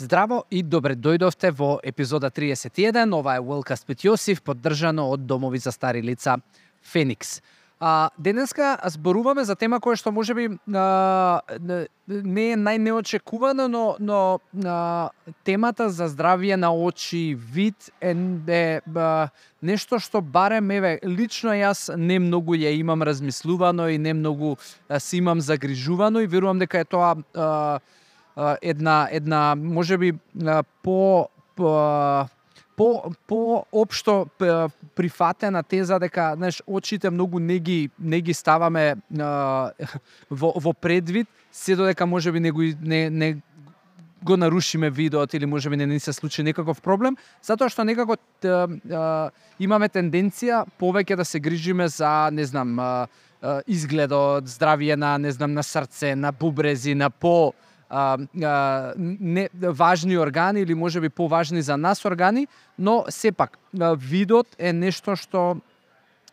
Здраво и добре дојдовте во епизода 31. Ова е Уелкаст Пет Јосиф, поддржано од Домови за стари лица Феникс. А, денеска зборуваме за тема која што можеби а, не е најнеочекувана, но, но а, темата за здравје на очи, вид е, е а, нешто што барем, еве, лично јас не многу ја имам размислувано и не многу си имам загрижувано и верувам дека е тоа а, една една можеби по, по по по општо прифатена теза дека знаеш очите многу не ги не ги ставаме а, во во предвид се додека можеби не го не не го нарушиме видеот или можеби не ни се случи некаков проблем, затоа што некако а, а, имаме тенденција повеќе да се грижиме за, не знам, а, а, изгледот, здравје на, не знам, на срце, на бубрези, на по а, а, не важни органи или можеби поважни за нас органи, но сепак видот е нешто што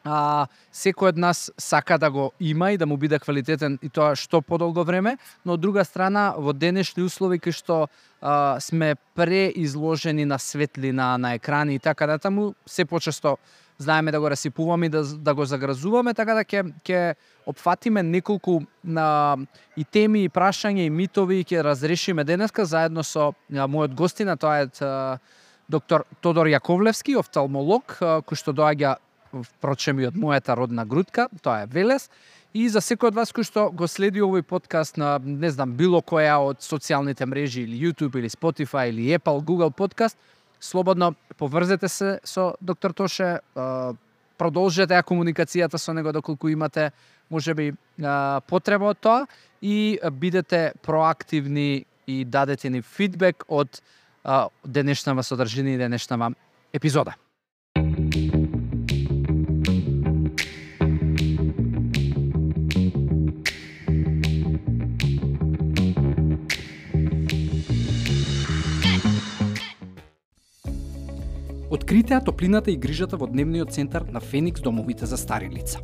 а, секој од нас сака да го има и да му биде квалитетен и тоа што подолго време, но од друга страна во денешни услови кај што а, сме преизложени на светлина, на екрани и така натаму, се почесто знаеме да го расипуваме и да, да го загразуваме, така да ќе ќе опфатиме неколку на и теми и прашања и митови и ќе разрешиме денеска заедно со а, мојот гостина, тоа е а, доктор Тодор Јаковлевски, офталмолог, а, кој што доаѓа впрочем и од мојата родна грудка, тоа е Велес. И за секој од вас кој што го следи овој подкаст на, не знам, било која од социјалните мрежи или YouTube или Spotify или Apple, Google подкаст, слободно поврзете се со доктор Тоше, продолжете ја комуникацијата со него доколку имате можеби потреба од тоа и бидете проактивни и дадете ни фидбек од денешнава содржина и денешнава епизода. Откритеа топлината и грижата во дневниот центар на Феникс домовите за стари лица.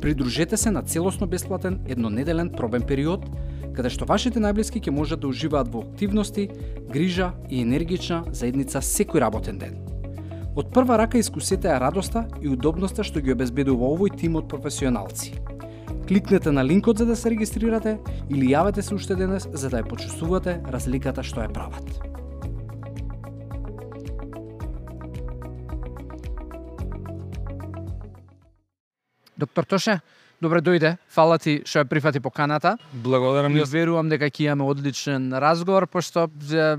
Придружете се на целосно бесплатен еднонеделен пробен период, каде што вашите најблиски ќе можат да уживаат во активности, грижа и енергична заедница секој работен ден. Од прва рака искусете ја радоста и удобноста што ги обезбедува овој тим од професионалци. Кликнете на линкот за да се регистрирате или јавете се уште денес за да ја почувствувате разликата што ја прават. Доктор Тоше, добре дојде. Фала ти што ја прифати поканата. Благодарам ја. Верувам дека ќе имаме одличен разговор, пошто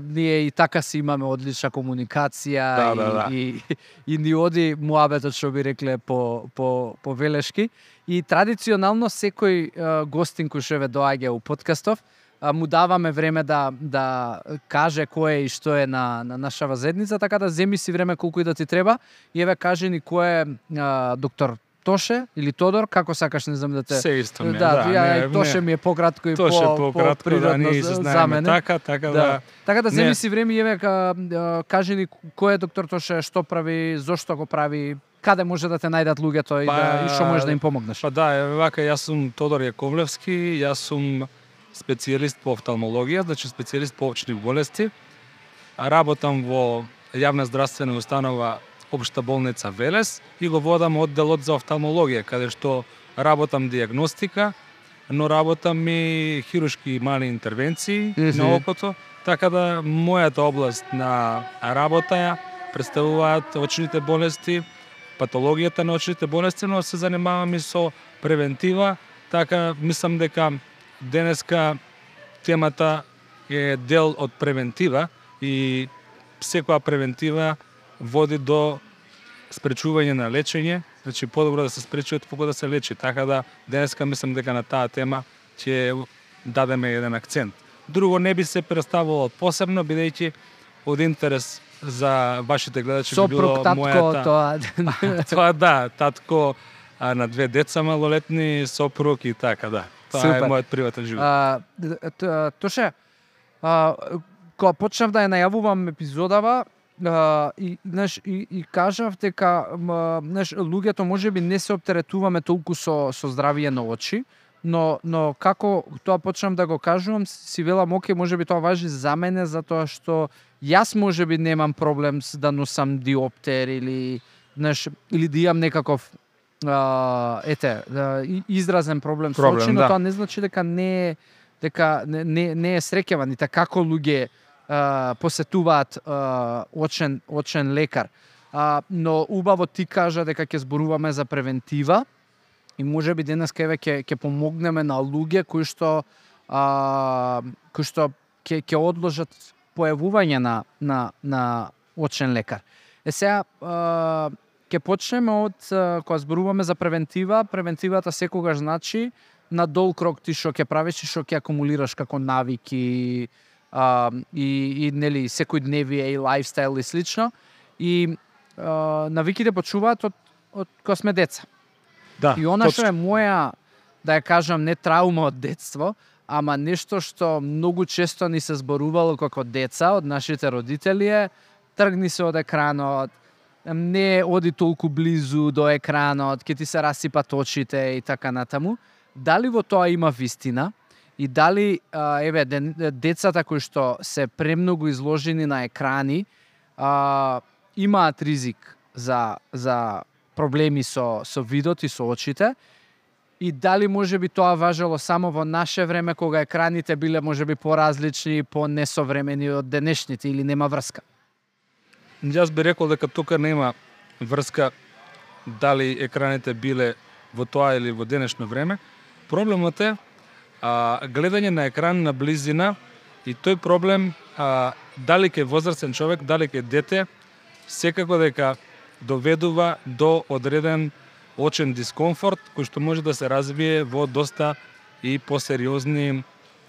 ние и така си имаме одлична комуникација да, да, да. и, и, и ни оди муабетот што би рекле по, по, по велешки. И традиционално секој гостин кој што ве доаѓа у подкастов, му даваме време да да каже кој е и што е на, на нашава заедница, така да земи си време колку и да ти треба. И еве каже ни кој е а, доктор Тоше или Тодор, како сакаш, не знам да те... Се исто ми е, да. да ја, не, Тоше ми е пократко и Тоше по, пократко, по природно да, ние се за мене. Така, така да. да. Така да земи си време и еве кажи ни кој е доктор Тоше, што прави, зошто го прави, каде може да те најдат луѓето и па, да и што можеш да им помогнеш? Па да, е, вака јас сум Тодор Јаковлевски, јас сум специјалист по офталмологија, значи специјалист по очни болести. Работам во јавна здравствена установа Обшта болница Велес и го водам одделот за офталмологија, каде што работам диагностика, но работам и хирушки мали интервенции mm -hmm. на окото, така да мојата област на работа ја представуваат очните болести, патологијата на очните болести, но се занимавам и со превентива, така мислам дека денеска темата е дел од превентива и секоја превентива води до спречување на лечење, значи подобро да се спречи отколку да се лечи. Така да денеска мислам дека на таа тема ќе дадеме еден акцент. Друго не би се представувало посебно бидејќи од интерес за вашите гледачи би било татко, мојата тоа. тоа да, татко а, на две деца малолетни, сопруг и така да. Тоа Супер. е мојот приватен живот. А, Тоше, а, кога почнав да ја најавувам епизодава, а, и знаеш и, и кажав дека знаеш луѓето можеби не се оптеретуваме толку со со здравје на очи, но но како тоа почнам да го кажувам, си велам оке, можеби тоа важи за мене затоа што јас можеби немам проблем с да носам диоптер или знаеш, или да имам некаков а, ете, и- изразен проблем, Проблем, со очи, но да. тоа не значи дека не е дека не, не, не е и така како луѓе а, посетуваат очен очен лекар. А, но убаво ти кажа дека ќе зборуваме за превентива и може би денес еве ќе ќе помогнеме на луѓе кои што а, кои што ќе ќе одложат појавување на на на очен лекар. Е сега а, ќе почнеме од кога зборуваме за превентива, превентивата секогаш значи на долг крок ти што ќе правиш и што ќе акумулираш како навики а, и, и нели секојдневие и лајфстайл и слично. И а, навиките почуваат од од кога сме деца. Да, И она што е моја, да ја кажам, не траума од детство, ама нешто што многу често ни се зборувало како деца од нашите родители е тргни се од екранот, не оди толку близу до екранот, ќе ти се расипат очите и така натаму. Дали во тоа има вистина? И дали, еве, децата кои што се премногу изложени на екрани, а, имаат ризик за, за проблеми со, со видот и со очите, и дали може би тоа важело само во наше време кога екраните биле може би поразлични и понесовремени од денешните или нема врска. Јас би рекол дека тука нема врска дали екраните биле во тоа или во денешно време. Проблемот е а, гледање на екран на близина и тој проблем а, дали ке возрастен човек, дали ке дете, секако дека доведува до одреден очен дискомфорт кој што може да се развие во доста и посериозни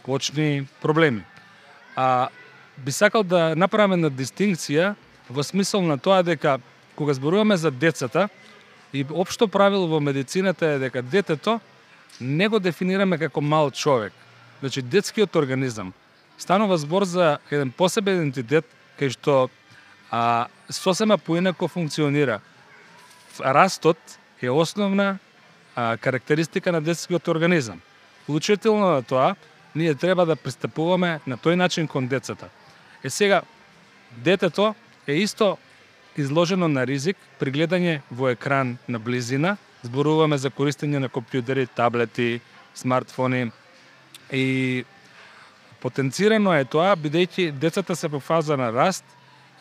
очни проблеми. А би сакал да направиме една дистинкција во смисол на тоа дека кога зборуваме за децата и општо правило во медицината е дека детето не го дефинираме како мал човек. Значи детскиот организам станува збор за еден посебен идентитет кај што а, сосема поинако функционира. Растот е основна а, карактеристика на детскиот организам. Учително на тоа, ние треба да пристапуваме на тој начин кон децата. Е сега, детето е исто изложено на ризик при гледање во екран на близина. Зборуваме за користење на компјутери, таблети, смартфони. И потенцирано е тоа бидејќи децата се во фаза на раст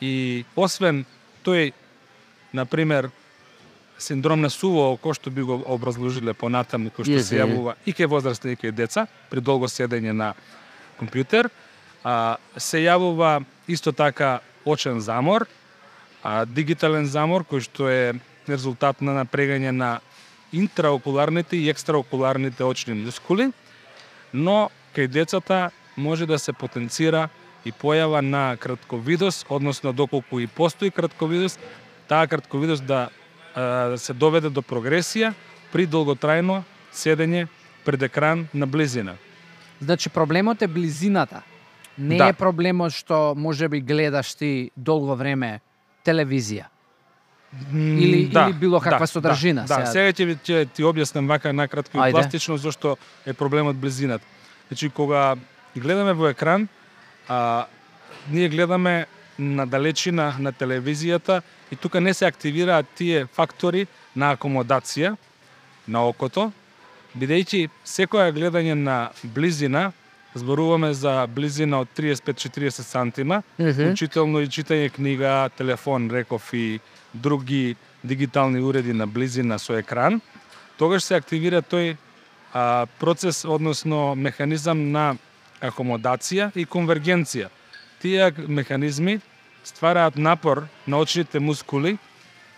и освен тој на пример синдром на суво кој што би го образложиле понатаму кој што се јавува и кај возрастни и кај деца при долго седење на компјутер, а, се јавува исто така очен замор, а, дигитален замор кој што е резултат на напрегање на интраокуларните и екстраокуларните очни мускули, но кај децата може да се потенцира и појава на кратковидост, односно доколку и постои кратковидост, таа кратковидост да а, се доведе до прогресија при долготрајно седење пред екран на близина. Значи проблемот е близината. Не Да. е проблемот што може би гледаш ти долго време телевизија. Или- или било каква содржина, Да, да. сега. сега ќе ќе ти објаснам вака накратко и пластично зошто е проблемот близината. Значи кога гледаме во екран, а, ние гледаме на далечина на телевизијата и тука не се активираат тие фактори на акомодација на окото, бидејќи секоја гледање на близина, зборуваме за близина од 35-40 сантима, Учително и читање книга, телефон, реков и други дигитални уреди на близина со екран, тогаш се активира тој а, процес, односно механизам на акомодација и конвергенција. Тие механизми ствараат напор на очните мускули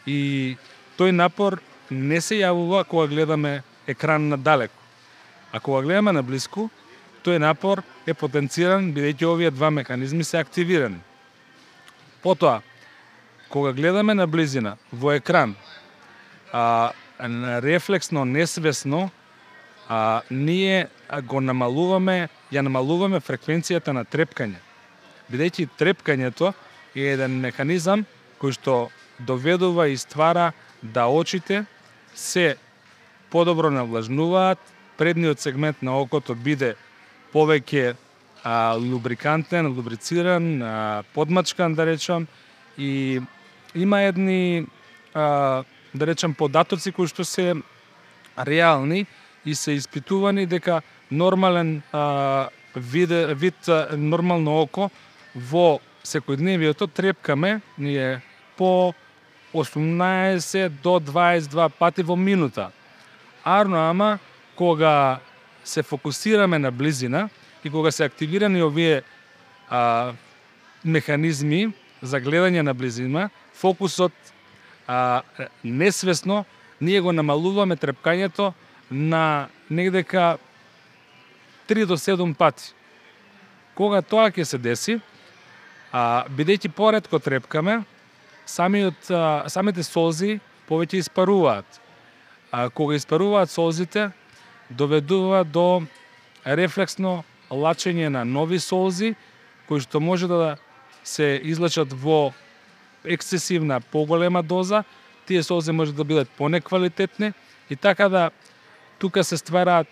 и тој напор не се јавува кога гледаме екран на далеко. А кога гледаме на близко, тој напор е потенциран бидејќи овие два механизми се активирани. Потоа, кога гледаме на близина во екран, а, рефлексно, несвесно, а, ние го намалуваме, ја намалуваме фреквенцијата на трепкање. Бидејќи трепкањето е еден механизам кој што доведува и ствара да очите се подобро навлажнуваат предниот сегмент на окото биде повеќе а, лубрикантен, лубрициран, а, подмачкан, да речам, и има едни, а, да речем, податоци кои што се реални и се испитувани дека нормален а, вид, вид а, нормално око во секојдневието трепкаме ние по 18 до 22 пати во минута. Арно ама кога се фокусираме на близина и кога се активирани овие а, механизми за гледање на близина, фокусот а, несвесно ние го намалуваме трепкањето на негдека 3 до 7 пати. Кога тоа ќе се деси, а, бидејќи поредко трепкаме, самиот, а, самите солзи повеќе испаруваат. А, кога испаруваат солзите, доведува до рефлексно лачење на нови солзи, кои што може да се излачат во ексцесивна поголема доза, тие солзи може да бидат понеквалитетни и така да тука се ствараат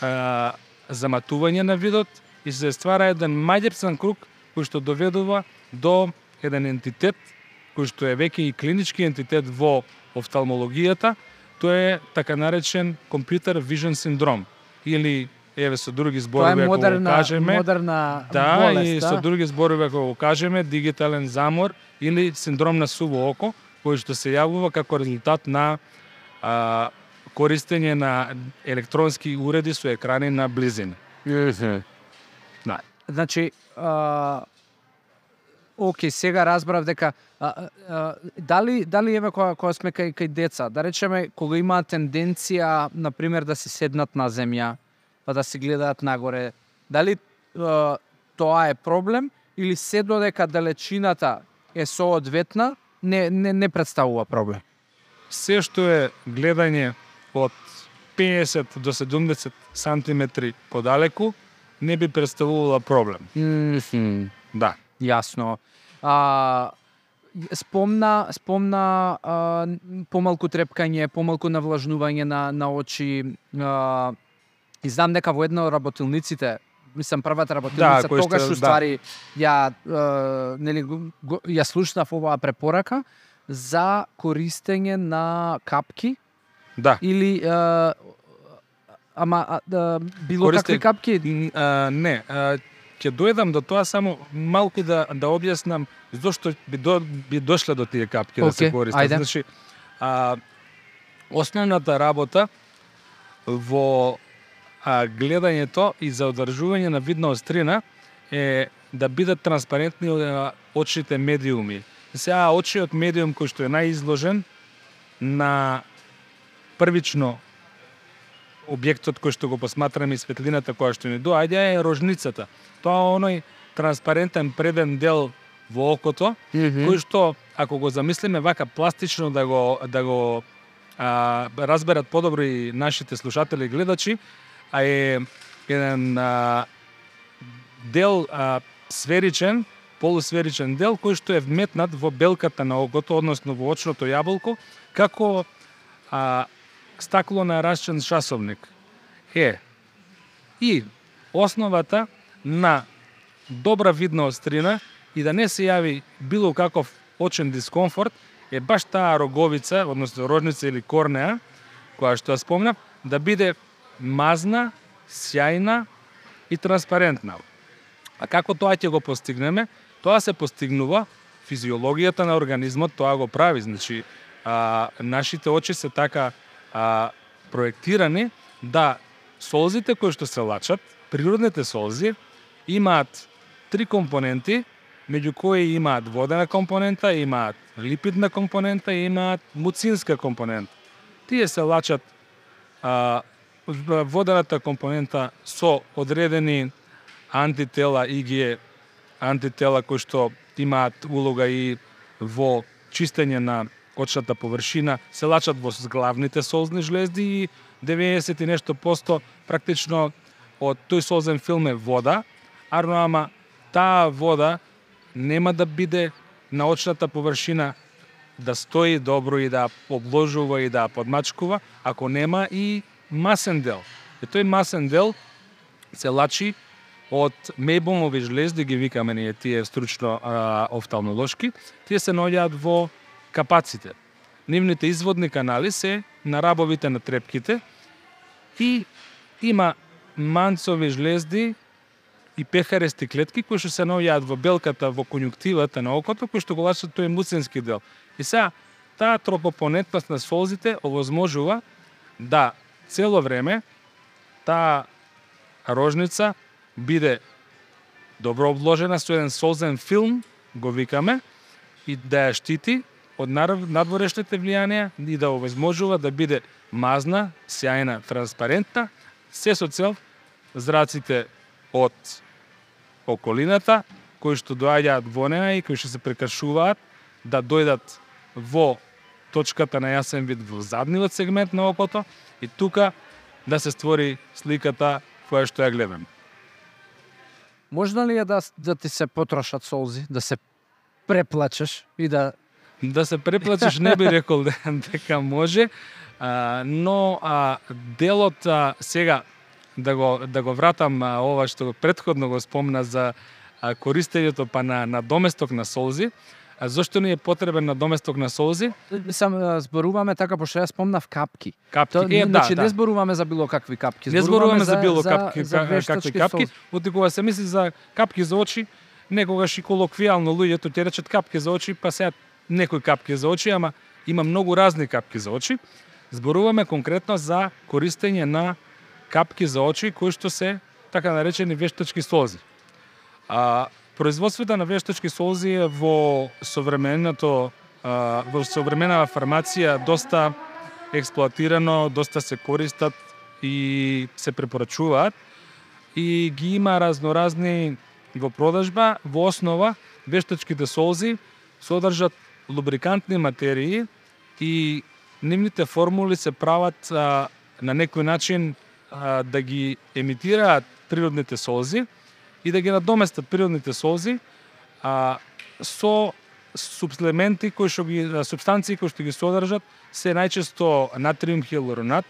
а, заматување на видот и се ствара еден маѓепсан круг кој што доведува до еден ентитет кој што е веќе и клинички ентитет во офталмологијата, тоа е така наречен компјутер вижен синдром или еве со други зборови ако го кажеме модерна да болест, и да? со други зборови ако го кажеме дигитален замор или синдром на суво око кој што се јавува како резултат на а, користење на електронски уреди со екрани на близина. Да. Значи, а, Океј, сега разбрав дека а, а, дали дали еве кога кога сме кај кај деца, да речеме кога имаат тенденција на пример да се седнат на земја, па да се гледаат нагоре, дали тоа е проблем или се додека далечината е соодветна, не не не представува проблем. Се што е гледање од 50 до 70 сантиметри подалеку не би представувала проблем. Да. Јасно. А, спомна спомна а, помалку трепкање, помалку навлажнување на на очи. А, и знам дека во една од работилниците мислам првата работилница Да, тогаш што- уствари ја а, нели го- ја слушнав оваа препорака за користење на капки Да. или а, ама а, да, било Користе- какви капки А, не, а, ќе дојдам до тоа само малку да да објаснам зошто би до, би дошле до тие капки да се користат. ајде. Значи, а, основната работа во а, гледањето и за одржување на видна острина е да бидат транспарентни а, очните медиуми. Сега очиот медиум кој што е најизложен на првично објектот кој што го посматраме и светлината која што ни доаѓа е рожницата. Тоа е оној транспарентен преден дел во окото, кој што ако го замислиме вака пластично да го да го а, разберат подобро и нашите слушатели и гледачи, а е еден а, дел а, сферичен, полусферичен дел кој што е вметнат во белката на окото, односно во очното јаболко, како а, стакло на расчен шасовник. Е, и основата на добра видна острина и да не се јави било каков очен дискомфорт е баш таа роговица, односно рожница или корнеа, која што ја спомнав, да биде мазна, сјајна и транспарентна. А како тоа ќе го постигнеме? Тоа се постигнува физиологијата на организмот, тоа го прави. Значи, а, нашите очи се така а, проектирани да солзите кои што се лачат, природните солзи, имаат три компоненти, меѓу кои имаат водена компонента, имаат липидна компонента и имаат муцинска компонента. Тие се лачат а, водената компонента со одредени антитела ИГ антитела кои што имаат улога и во чистење на очната површина, се лачат во главните солзни жлезди и 90 и нешто посто практично од тој солзен филм е вода, арно ама таа вода нема да биде на очната површина да стои добро и да обложува и да подмачкува, ако нема и масен дел. И тој масен дел се лачи од мебомови жлезди, ги викаме ние тие стручно а, офталмолошки, тие се наоѓаат во капаците. Нивните изводни канали се на рабовите на трепките и има манцови жлезди и пехарести клетки кои што се наоѓаат во белката, во конјуктивата на окото, кои што го лачат тој муцински дел. И сега, таа тропопонетност на солзите овозможува да цело време таа рожница биде добро обложена со еден солзен филм, го викаме, и да ја штити од надворешните влијанија и да овозможува да биде мазна, сјајна, транспарентна, се со цел зраците од околината, кои што доаѓаат во неа и кои што се прекашуваат, да дојдат во точката на јасен вид во задниот сегмент на окото и тука да се створи сликата која што ја гледам. Можно ли е да, да ти се потрошат солзи, да се преплачеш и да да се преплачеш не би рекол дека може, а, но а, делот а, сега да го да го вратам а, ова што предходно го спомна за а, користењето па на на доместок на солзи, а зошто ни е потребен на доместок на солзи? Сам зборуваме така пошто ја спомнав капки. Капки, То, е, да, значи да. не зборуваме за било какви капки. Не зборуваме за било за, капки, за, ка- какви капки, солзи. оти кога се мисли за капки за очи, некогаш и колоквијално луѓето ќе речат капки за очи, па сега некои капки за очи, ама има многу разни капки за очи. Зборуваме конкретно за користење на капки за очи кои што се така наречени вештачки солзи. А, производството на вештачки солзи е во современото во современава фармација доста експлоатирано, доста се користат и се препорачуваат. И ги има разноразни во продажба, во основа вештачките солзи содржат лубрикантни материи и нивните формули се прават а, на некој начин а, да ги емитираат природните солзи и да ги надоместат природните солзи а, со субслементи кои што ги субстанции кои што ги содржат се најчесто натриум хилуронат,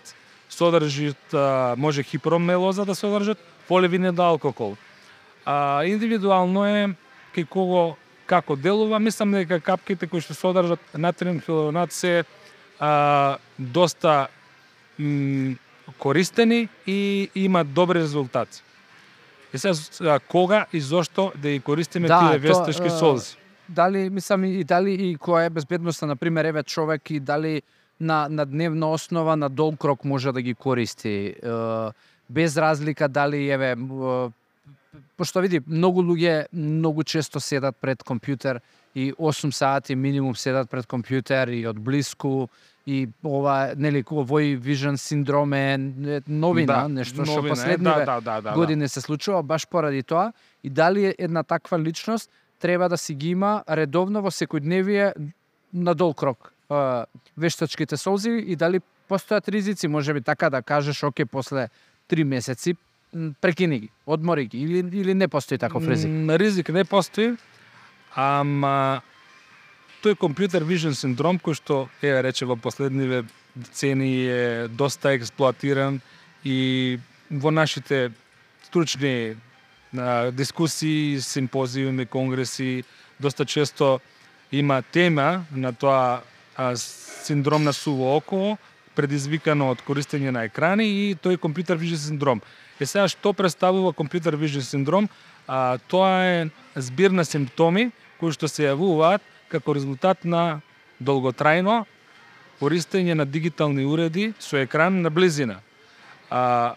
содржат може хипромелоза да содржат, поливинет алкохол. А, индивидуално е кај кого како делува, мислам дека капките кои што содржат натриум хилуронат се а, доста м, користени и имаат добри резултати. И сега, кога и зошто да ги користиме Да, тие а, солзи? Дали, мислам, и дали и која е безбедноста, на пример, еве човек и дали на, на дневна основа, на долг рок може да ги користи, без разлика дали, еве, пошто види, многу луѓе многу често седат пред компјутер и 8 сати минимум седат пред компјутер и од блиску и ова нели овој вижен синдром е новина, Да, нешто што новина е, последниве да, да, да, да, години се случува баш поради тоа. И дали една таква личност треба да си ги има редовно во секојдневие на долг рок а, вештачките солзи и дали постојат ризици, може би така да кажеш, оке, после три месеци прекини ги, одмори ги или или не постои таков ризик. Ризик не постои, ама тој компјутер вижен синдром кој што е рече во последниве децени е доста експлоатиран и во нашите стручни а, дискусии, симпозиуми, конгреси, доста често има тема на тоа а, синдром на суво око, предизвикано од користење на екрани и тој компјутер вижен синдром. Е сега што представува компјутер вижен синдром? А, тоа е збир на симптоми кои што се јавуваат како резултат на долготрајно користење на дигитални уреди со екран на близина. А,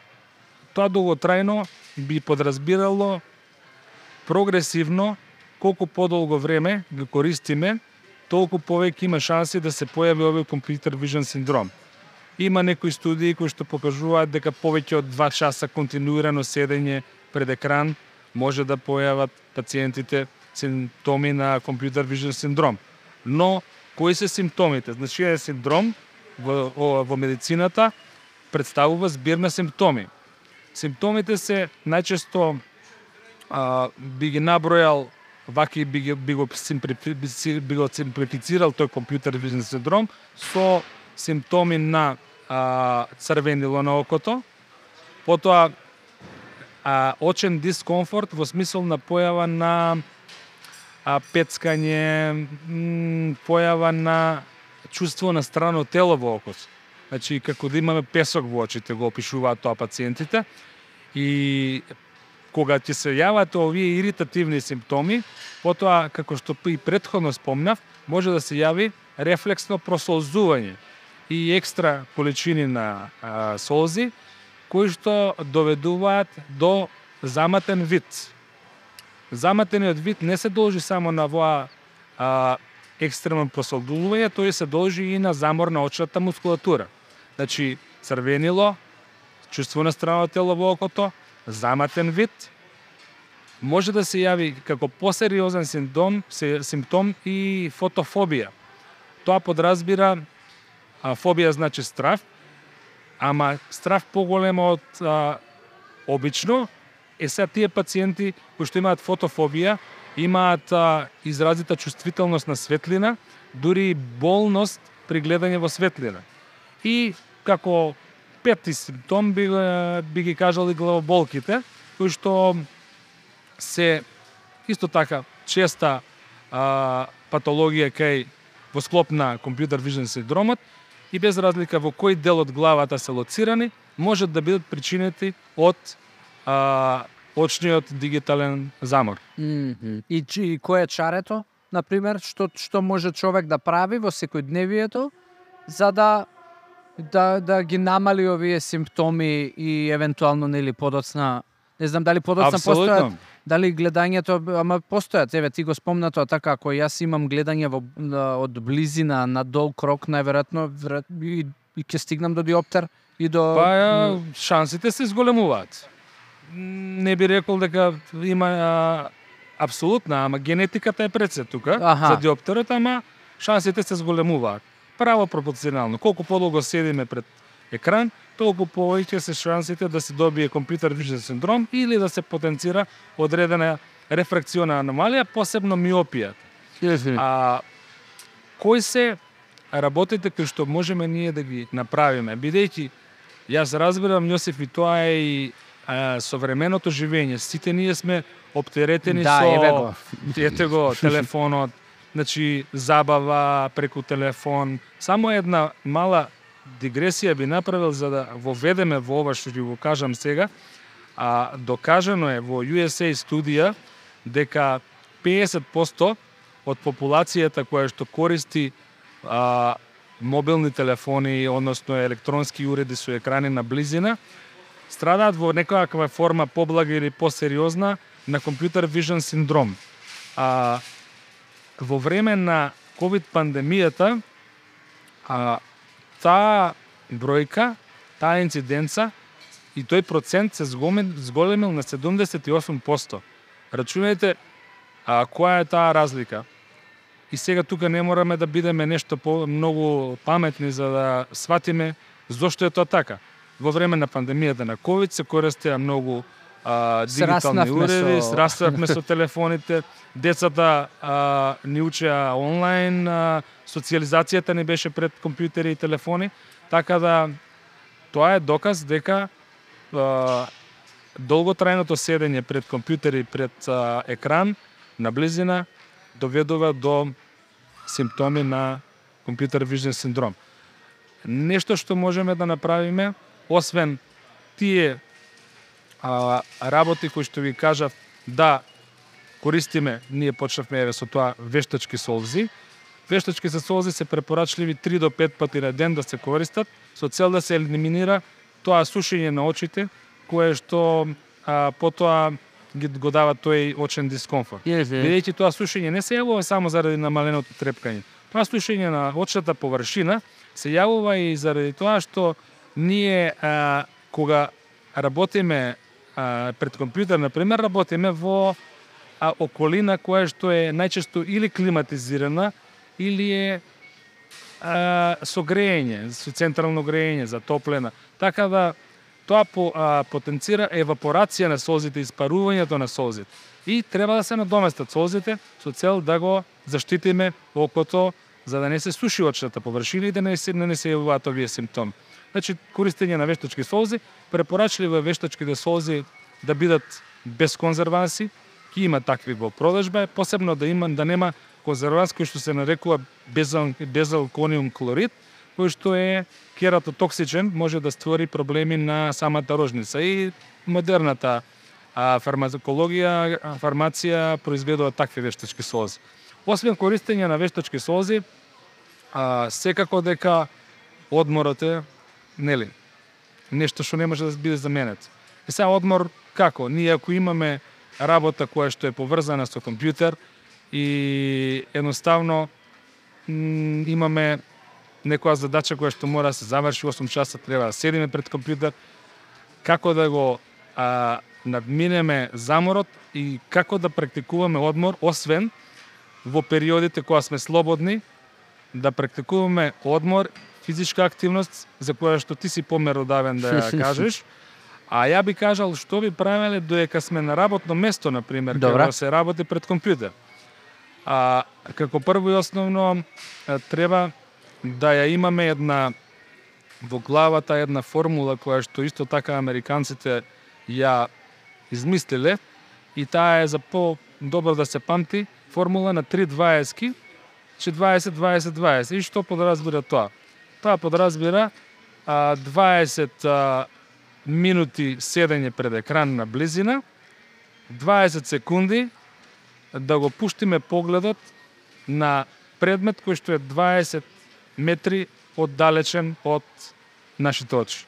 тоа долготрајно би подразбирало прогресивно колку подолго време го користиме, толку повеќе има шанси да се појави овој компјутер вижен синдром. Има некои студии кои што покажуваат дека повеќе од 2 часа континуирано седење пред екран може да појават пациентите симптоми на компјутер вижен синдром. Но кои се симптомите? Значи е синдром во, во, во медицината представува збир на симптоми. Симптомите се најчесто а, би ги набројал ваки би, ги, би, го, би, би го симплифицирал тој компјутер вижен синдром со симптоми на а, црвенило на окото, Потоа а, очен дискомфорт во смисол на појава на а, пецкање, м, појава на чувство на страно тело во окос. Значи, како да имаме песок во очите, го опишуваат тоа пациентите. И кога ќе се јават овие иритативни симптоми, потоа, како што и предходно спомнав, може да се јави рефлексно просолзување и екстра количини на а, солзи, кои што доведуваат до заматен вид. Заматениот вид не се должи само на воа а, екстремно просолдување, тој се должи и на замор на очната мускулатура. Значи, црвенило, чувство на страна тело во окото, заматен вид, може да се јави како посериозен симптом, симптом и фотофобија. Тоа подразбира а, фобија значи страв, ама страв поголема од а, обично, е сега тие пациенти кои што имаат фотофобија, имаат а, изразита чувствителност на светлина, дури болност при гледање во светлина. И како пети симптом би, би ги кажал и главоболките, кои што се исто така честа а, патологија кај во склоп на компјутер вижен синдромот и без разлика во кој дел од главата се лоцирани, можат да бидат причинети од а, очниот дигитален замор. Mm -hmm. И, и кој е чарето, на пример, што што може човек да прави во секојдневието за да да да ги намали овие симптоми и евентуално нели подоцна не знам дали подоцна постојат дали гледањето ама постојат еве ти го спомна тоа така ако јас имам гледање во од близина на дол крок најверојатно и, и ќе стигнам до диоптер и до Па шансите се зголемуваат. Не би рекол дека има а, апсолутна, ама генетиката е пред се тука Аха. за диоптерот, ама шансите се зголемуваат право пропорционално. Колку подолго седиме пред екран, толку повеќе се шансите да се добие компјутер вижен синдром или да се потенцира одредена рефракциона аномалија, посебно миопија. А кои се работите кои што можеме ние да ги направиме, бидејќи јас разбирам Јосиф и тоа е и а, современото живење. Сите ние сме оптеретени да, со ете го телефонот, значи забава преку телефон. Само една мала дигресија би направил за да воведеме во ова што ќе го кажам сега. А докажано е во USA студија дека 50% од популацијата која што користи а, мобилни телефони, односно електронски уреди со екрани на близина, страдаат во некоја форма поблага или посериозна на компјутер вижен синдром. А, во време на COVID пандемијата а, таа бројка, таа инциденца и тој процент се зголемил на 78%. Рачунајте а, која е таа разлика. И сега тука не мораме да бидеме нешто по многу паметни за да сватиме зошто е тоа така. Во време на пандемијата на ковид се користеа многу а, дигитални уреди, со... сраснавме со телефоните, децата а, ни учеа онлайн, а, социализацијата не беше пред компјутери и телефони, така да тоа е доказ дека а, долготрајното седење пред компјутери пред а, екран на близина доведува до симптоми на компјутер вижен синдром. Нешто што можеме да направиме, освен тие а, работи кои што ви кажав да користиме, ние почнавме еве со тоа вештачки солзи. Вештачки се солзи се препорачливи 3 до 5 пати на ден да се користат со цел да се елиминира тоа сушење на очите кое што а, потоа ги го дава тој очен дискомфорт. Yes, Бидејќи тоа сушење не се јавува само заради намаленото трепкање. Тоа сушење на очната површина се јавува и заради тоа што ние а, кога работиме а, пред компјутер, на пример, работиме во а, околина која што е најчесто или климатизирана, или е а, со грејење, со централно грејење, затоплена. Така да тоа по, а, потенцира евапорација на солзите, испарувањето на солзите. И треба да се надоместат солзите со цел да го заштитиме окото за да не се суши очната површина и да не се, не се јавуваат овие симптоми. Значи, користење на вештачки солзи, препорачливо е вештачките солзи да бидат без конзерванси, ќе има такви во продажба, посебно да има да нема конзерванс кој што се нарекува безал, безалкониум хлорид, кој што е кератотоксичен, може да створи проблеми на самата рожница. И модерната а, фармакологија, фармација произведува такви вештачки солзи. Освен користење на вештачки солзи, а, секако дека одморот е, нели, нешто што не може да биде заменет. И сега одмор како? Ние ако имаме работа која што е поврзана со компјутер и едноставно имаме некоја задача која што мора да се заврши 8 часа, треба да седиме пред компјутер, како да го а, надминеме заморот и како да практикуваме одмор, освен во периодите кога сме слободни, да практикуваме одмор, физичка активност, за која што ти си померодавен да ја кажеш, А ја би кажал што би правеле доека сме на работно место, на пример, кога се работи пред компјутер. А како прво и основно треба да ја имаме една во главата една формула која што исто така американците ја измислиле и таа е за по добро да се памти формула на 3 20 че 20 20 20 и што подразбира тоа? Тоа подразбира а, 20 а, минути седење пред екран на близина, 20 секунди да го пуштиме погледот на предмет кој што е 20 метри оддалечен од нашите очи.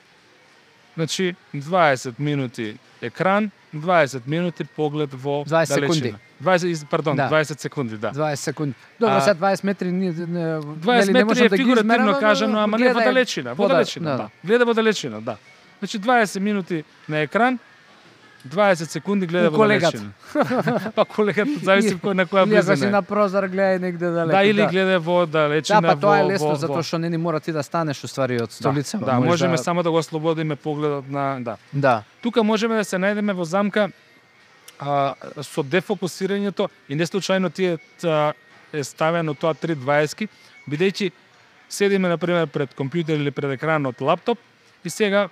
Значи, 20 минути екран, 20 минути поглед во 20 далечина. секунди. 20, пардон, да. 20 секунди, да. 20 секунди. Добро, сега 20 метри не, 20 метри не е да фигуративно кажано, ама не во далечина, во далечина, да. да. Гледа во далечина, да. Значи 20 минути на екран, 20 секунди гледа во далечина. па колегата зависи кој на која близина. Или си на прозор гледа негде далеко. Да, или да. гледа во далечина. Да, па тоа е лесно затоа што не ни мора ти да станеш уствари од столица. Да, да можеме да... само да го ослободиме погледот на да. Да. Тука можеме да се најдеме во замка а, со дефокусирањето и не случајно тие та, е ставено тоа 320 бидејќи седиме на пример пред компјутер или пред екранот лаптоп и сега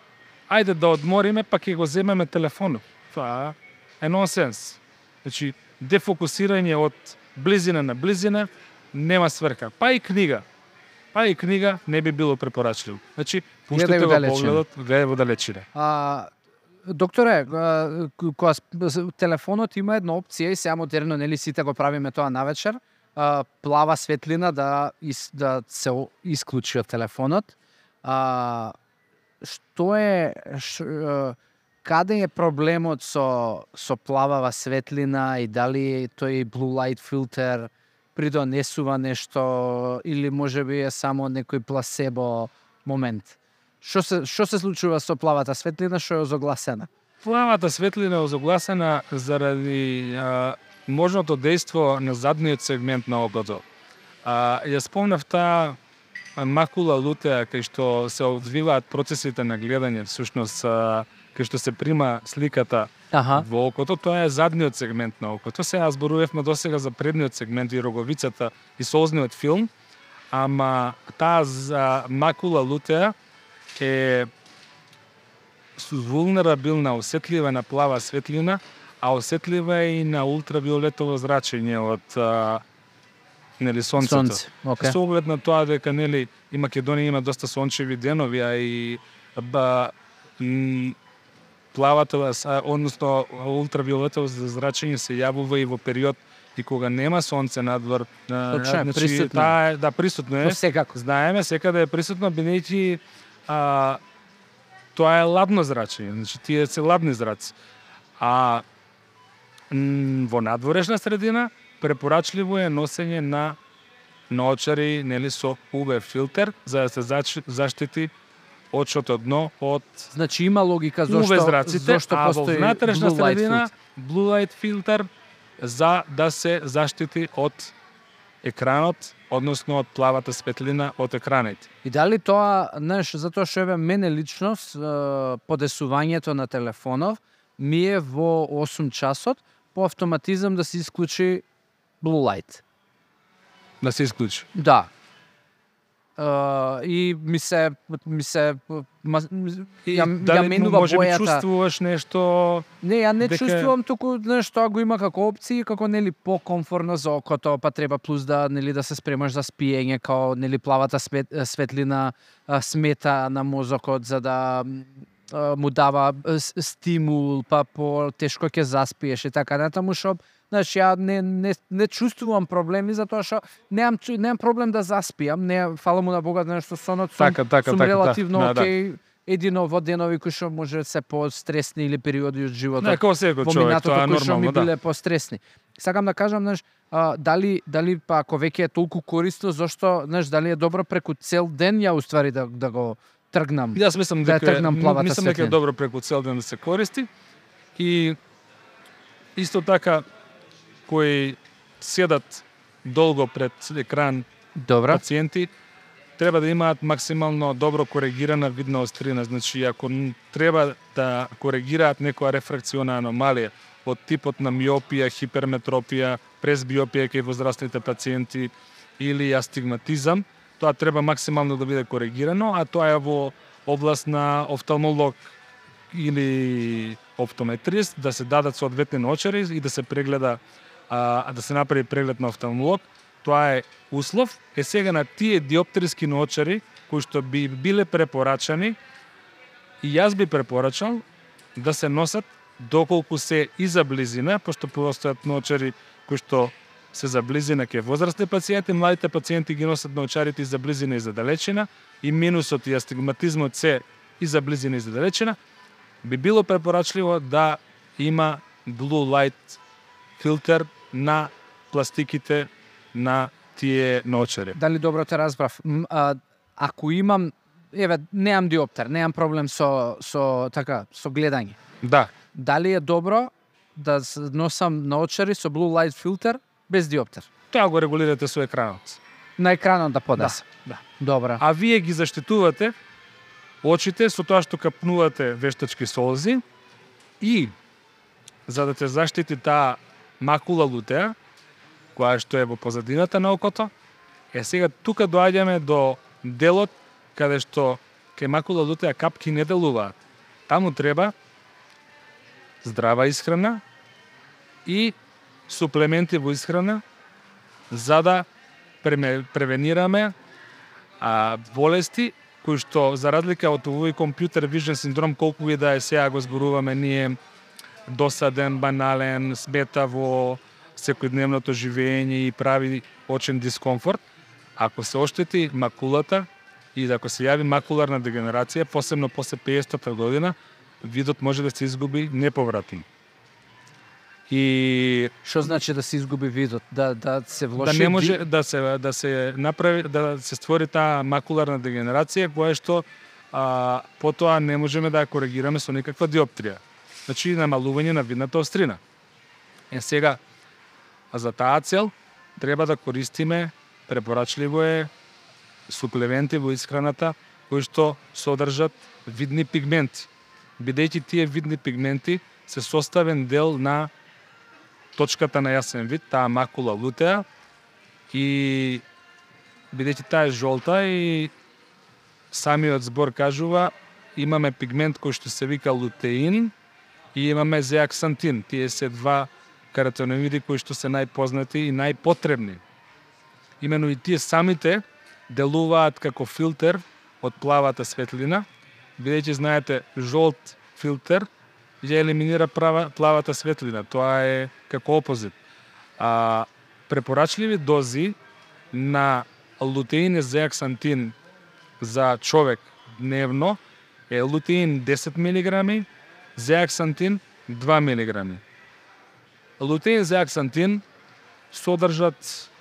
ајде да одмориме, па ќе го земеме телефонот. Тоа е нонсенс. Значи, дефокусирање од близина на близина нема сврка. Па и книга. Па и книга не би било препорачливо. Значи, пуштите го погледот, гледај во далечина. А, докторе, кога телефонот има една опција и сега модерно нели сите го правиме тоа навечер, плава светлина да да се исклучи од телефонот. А, што е ш, каде е проблемот со со плавава светлина и дали тој blue light filter придонесува нешто или можеби е само некој пласебо момент? Што се што се случува со плавата светлина што е озогласена? Плавата светлина е озогласена заради а, можното дејство на задниот сегмент на окото. А, ја спомнав таа макула лутеа кај што се одвиваат процесите на гледање, всушност кај што се прима сликата Аха. во окото, тоа е задниот сегмент на окото. Сега зборувавме досега за предниот сегмент и роговицата и созниот филм, ама таа за макула лутеа е вулнерабилна, осетлива на плава светлина, а осетлива е и на ултравиолетово зрачење од нели сонцето. Сонце, okay. Со оглед на тоа дека нели и Македонија има доста сончеви денови, а и ба, плавата, односно ултравиолетово зрачење се јавува и во период и кога нема сонце надвор. Точно, значи, присутно. Таа да, присутно е. Секако. Знаеме, секаде е присутно, бидејќи а, тоа е ладно зрачење, значи тие се ладни зраци. А во надворешна средина препорачливо е носење на наочари нели со UV филтер за да се заштити очото дно од Значи има логика зашто UV зраците, зашто а во внатрешна средина blue light филтер за да се заштити од екранот, односно од плавата светлина од екраните. И дали тоа, знаеш, затоа што еве мене лично с, подесувањето на телефонов ми е во 8 часот по автоматизам да се исклучи blue light. Да се исклучи. Да. И ми се ми се ма, ја, ја дали менува може би бојата. чувствуваш нешто Не, ја не дека- чувствувам туку знаеш тоа го има како опции, како нели покомфорно за окото, па треба плюс да нели да се спремаш за спиење, као нели плавата свет, светлина смета на мозокот за да му дава стимул, па по тешко ќе заспиеш и така натаму што Знаеш, ја не, не, не чувствувам проблеми затоа што немам немам проблем да заспиам, не фала му на Бога знаеш што сонот сум, Така, така, сум така, да. релативно Да, да. окей. Едино во денови кои што може се постресни или периоди од животот Не, како секој во човек, минатото тоа е кои што ми нормално, да. биле постресни. Сакам да кажам, знаеш, а, дали дали па ако веќе е толку корисно, зашто, знаеш, дали е добро преку цел ден ја уствари да да го тргнам. Јас мислам Да дека тргнам м- плавата мислам дека е добро преку цел ден да се користи и исто така кои седат долго пред екран Добра. пациенти треба да имаат максимално добро коригирана видна острина. Значи, ако треба да коригираат некоја рефракциона аномалија од типот на миопија, хиперметропија, презбиопија кај возрастните пациенти или астигматизам, тоа треба максимално да биде коригирано, а тоа е во област на офталмолог или оптометрист, да се дадат соодветни наочари и да се прегледа а, да се направи преглед на офталмолог. Тоа е услов. Е сега на тие диоптерски ноочари кои што би биле препорачани и јас би препорачал да се носат доколку се и за близина, пошто постојат ноочари кои што се за близина ке возрастни пациенти, младите пациенти ги носат ноочарите и за близина и за далечина, и минусот и астигматизмот се и за близина и за далечина, би било препорачливо да има blue light филтер на пластиките на тие наочари. Дали добро те разбрав? А, ако имам еве немам диоптер, немам проблем со со така со гледање. Да, Дали е добро да носам наочари со blue light филтер без диоптер? тоа го регулирате со екранот. На екранот да поднесе. да. Добра. А вие ги заштитувате очите со тоа што капнувате вештачки солзи и за да те заштити таа макула лутеа, која што е во позадината на окото, е сега тука доаѓаме до делот каде што кај макула лутеа капки не делуваат. Таму треба здрава исхрана и суплементи во исхрана за да преме- превенираме а, болести кои што за разлика од овој компјутер вижен синдром колку и да е сега го зборуваме ние досаден, банален, смета во секојдневното живење и прави очен дискомфорт, ако се оштети макулата и ако се јави макуларна дегенерација, посебно после 50-та година, видот може да се изгуби неповратно. И Што значи да се изгуби видот? Да да се влоши да не може да се да се направи да се створи таа макуларна дегенерација која што а, потоа не можеме да ја коригираме со никаква диоптрија. Значи намалување на видната острина. Е сега а за таа цел треба да користиме препорачливо е суплементи во исхраната кои што содржат видни пигменти. Бидејќи тие видни пигменти се составен дел на точката на јасен вид, таа макула лутеа и бидејќи таа е жолта и самиот збор кажува имаме пигмент кој што се вика лутеин и имаме зеаксантин. Тие се два каротиноиди кои што се најпознати и најпотребни. Имено и тие самите делуваат како филтер од плавата светлина, бидејќи знаете жолт филтер ја елиминира права, плавата светлина. Тоа е како опозит. А препорачливи дози на лутеин и зеаксантин за човек дневно е лутеин 10 мг, зеаксантин 2 мг. Лутеин и зеаксантин содржат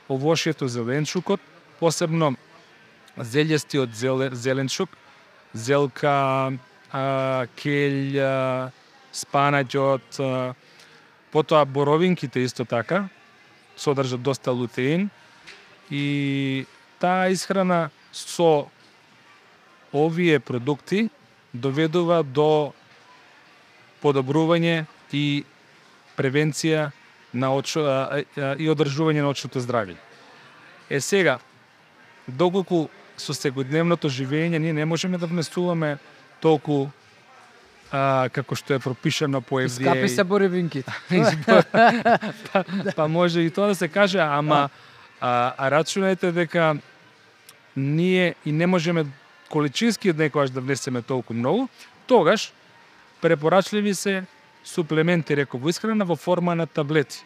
овошјето зеленчукот, посебно зелјестиот зеле, зеленчук, зелка, а, келј, а, спанаќот, а, потоа боровинките исто така содржат доста лутеин и таа исхрана со овие продукти доведува до подобрување и превенција на очо, а, а, и одржување на очното здравје. Е сега, доколку со секојдневното живење ние не можеме да внесуваме толку а, како што е пропишано по FDA. Скапи се боривинките. па, па може и тоа да се каже, ама а, а рачунајте дека ние и не можеме количински некојаш да внесеме толку многу, тогаш препорачливи се суплементи реков исхрана во форма на таблети.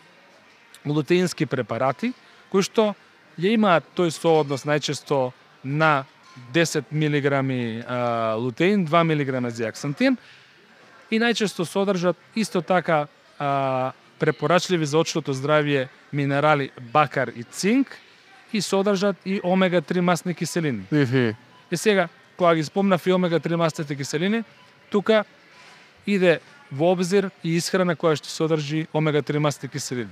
Лутеински препарати кои што ја имаат тој сооднос најчесто на 10 мг лутеин, 2 мг зиаксантин и најчесто содржат исто така а, препорачливи за очното здравје минерали бакар и цинк и содржат и омега-3 масни киселини. И сега, кога ги спомнав и омега-3 масните киселини, тука иде во обзир и исхрана која што содржи омега-3 масни киселини.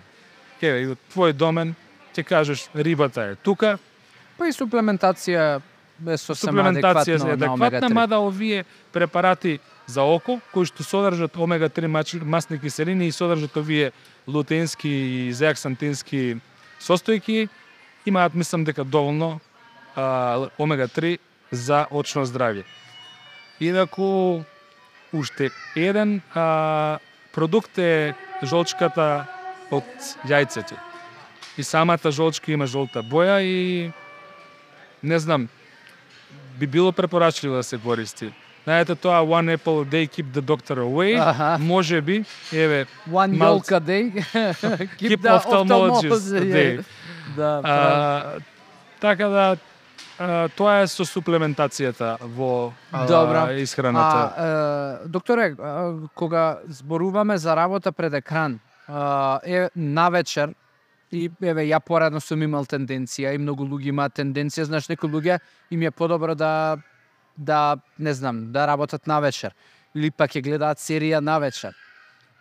Еве, и од твој домен ќе кажеш рибата е тука, Па и суплементација е сосема суплементација адекватно е на адекватна, омега-3. мада овие препарати за око, кои што содржат омега-3 мач- масни киселини и содржат овие лутеински и зеаксантински состојки, имаат, мислам дека доволно а, омега-3 за очно здравје. Инаку, уште еден а, продукт е жолчката од јајцето. И самата жолчка има жолта боја и не знам, би било препорачливо да се користи. Знаете тоа one apple a day keep the doctor away, Аха. може би, еве, One yolk a day. keep ophthalmologist a day. Да. А, така да, тоа е со суплементацијата во а, Добра. исхраната. А, е, докторе, а, кога зборуваме за работа пред екран, а, е навечер и еве ја порадно сум имал тенденција и многу луѓе имаат тенденција, знаеш некои луѓе им е подобро да да не знам, да работат навечер или пак ќе гледаат серија навечер.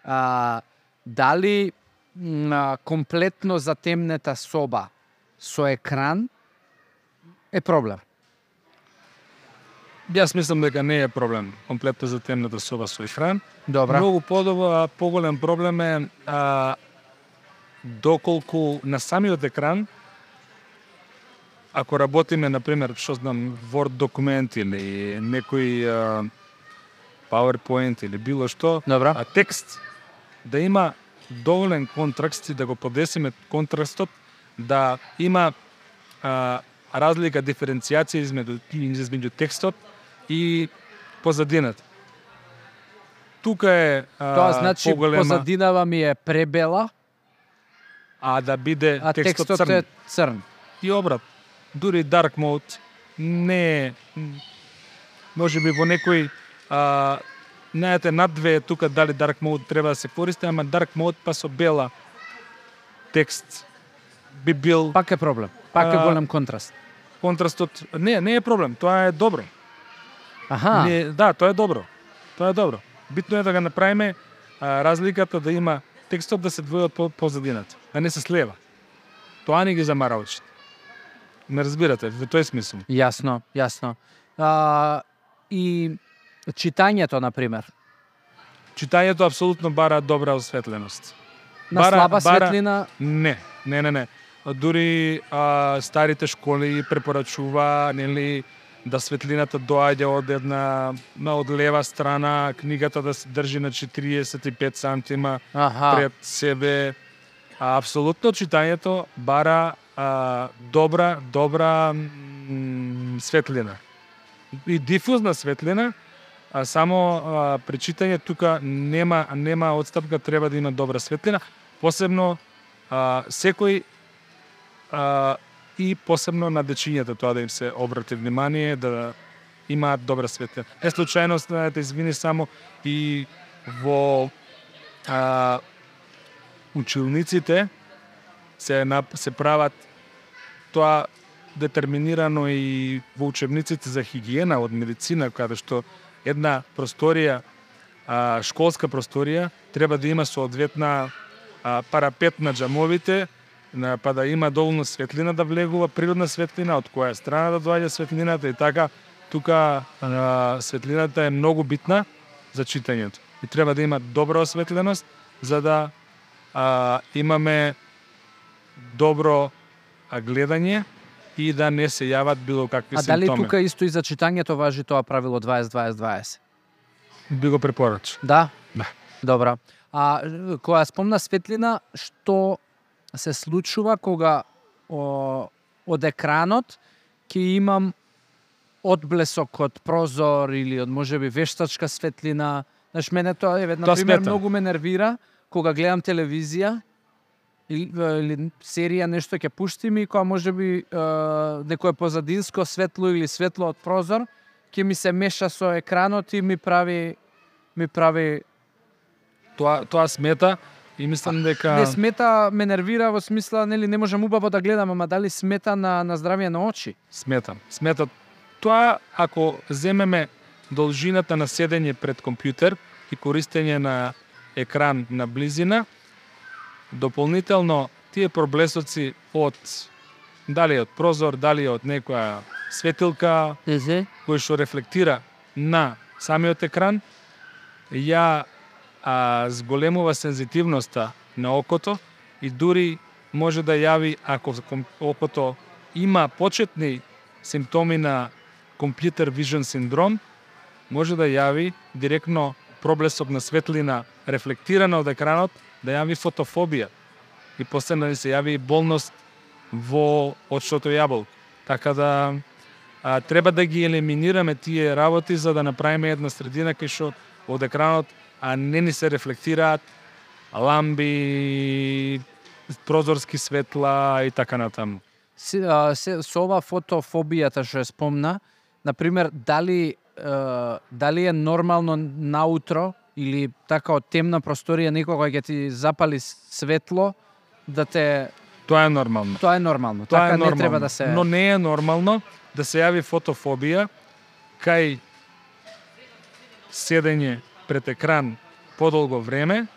А, дали а, комплетно затемнета соба со екран е проблем? Јас мислам дека не е проблем комплетно за темната соба со ехран. Добра. Многу подобро, поголем проблем е а, доколку на самиот екран ако работиме на пример, што знам, Word документ или некој а, PowerPoint или било што, Добра. а текст да има доволен контраст и да го подесиме контрастот да има а, разлика диференцијација измеѓу измеѓу текстот и позадината. Тука е а, Тоа значи поголема, позадинава ми е пребела, а да биде а текстот, текстот црн. е црн. И обрат. Дури dark mode не е може би во некој а, знаете над две тука дали dark mode треба да се користи, ама dark mode па со бела текст би бил Пак е проблем. Пак е голем контраст. контрастот. Не, не е проблем, тоа е добро. Аха. Не, да, тоа е добро. Тоа е добро. Битно е да го направиме а, разликата да има текстот да се двои од по, позадината, а не се слева. Тоа не ги замара очите. Не разбирате, во тој смисол. Јасно, јасно. А, и читањето, на пример. Читањето апсолутно бара добра осветленост. На Бара- слаба бара- светлина, Не, не, не, не. Дури а, старите школи препорачува, нели, да светлината доаѓа од една на од лева страна, книгата да се држи на 45 сантима аха, пред себе. А, апсолутно читањето бара а, добра, добра м, светлина. И дифузна светлина, а само а, при читање тука нема нема одстапка, треба да има добра светлина, посебно а, секој а, и посебно на дечињата тоа да им се обрати внимание да имаат добра светлина. Е случајност, знаете, извини само и во а, училниците се нап, се прават тоа детерминирано и во учебниците за хигиена од медицина, каде што една просторија, а, школска просторија, треба да има соодветна а, парапет на джамовите, па да има доволно светлина да влегува, природна светлина, од која страна да доаѓа светлината и така, тука а, светлината е многу битна за читањето. И треба да има добра осветленост, за да а, имаме добро гледање и да не се јават било какви А дали симптоми. тука исто и за читањето важи тоа правило 20-20-20? Би го препорача. Да? Да. Добра. А која спомна светлина, што се случува кога о, од екранот ќе имам одблесок од прозор или од можеби вештачка светлина. Знаеш, мене тоа е, на пример, многу ме нервира кога гледам телевизија или, или серија нешто ќе пуштим и кога можеби е, некое позадинско светло или светло од прозор ќе ми се меша со екранот и ми прави ми прави Тоа тоа смета и мислам дека Не смета, ме нервира во смисла, нели, не можам убаво да гледам, ама дали смета на, на здравие на очи? сметам. Сметат тоа ако земеме должината на седење пред компјутер и користење на екран на близина, дополнително тие проблесоци од дали од прозор, дали од некоја светилка кој што рефлектира на самиот екран, ја а, зголемува сензитивноста на окото и дури може да јави ако окото има почетни симптоми на компјутер вижен синдром, може да јави директно проблесок на светлина рефлектирана од екранот, да јави фотофобија и после да ни се јави болност во очното јаболко. Така да а, треба да ги елиминираме тие работи за да направиме една средина кај што од екранот а не ни се рефлектираат ламби, прозорски светла и така натаму. Се, со ова фотофобијата што спомна, на пример, дали, е, дали е нормално наутро или така од темна просторија некој ќе ти запали светло, да те... Тоа е нормално. Тоа е нормално. Тоа така е нормално. не треба да се... Но не е нормално да се јави фотофобија кај седење пред екран подолго време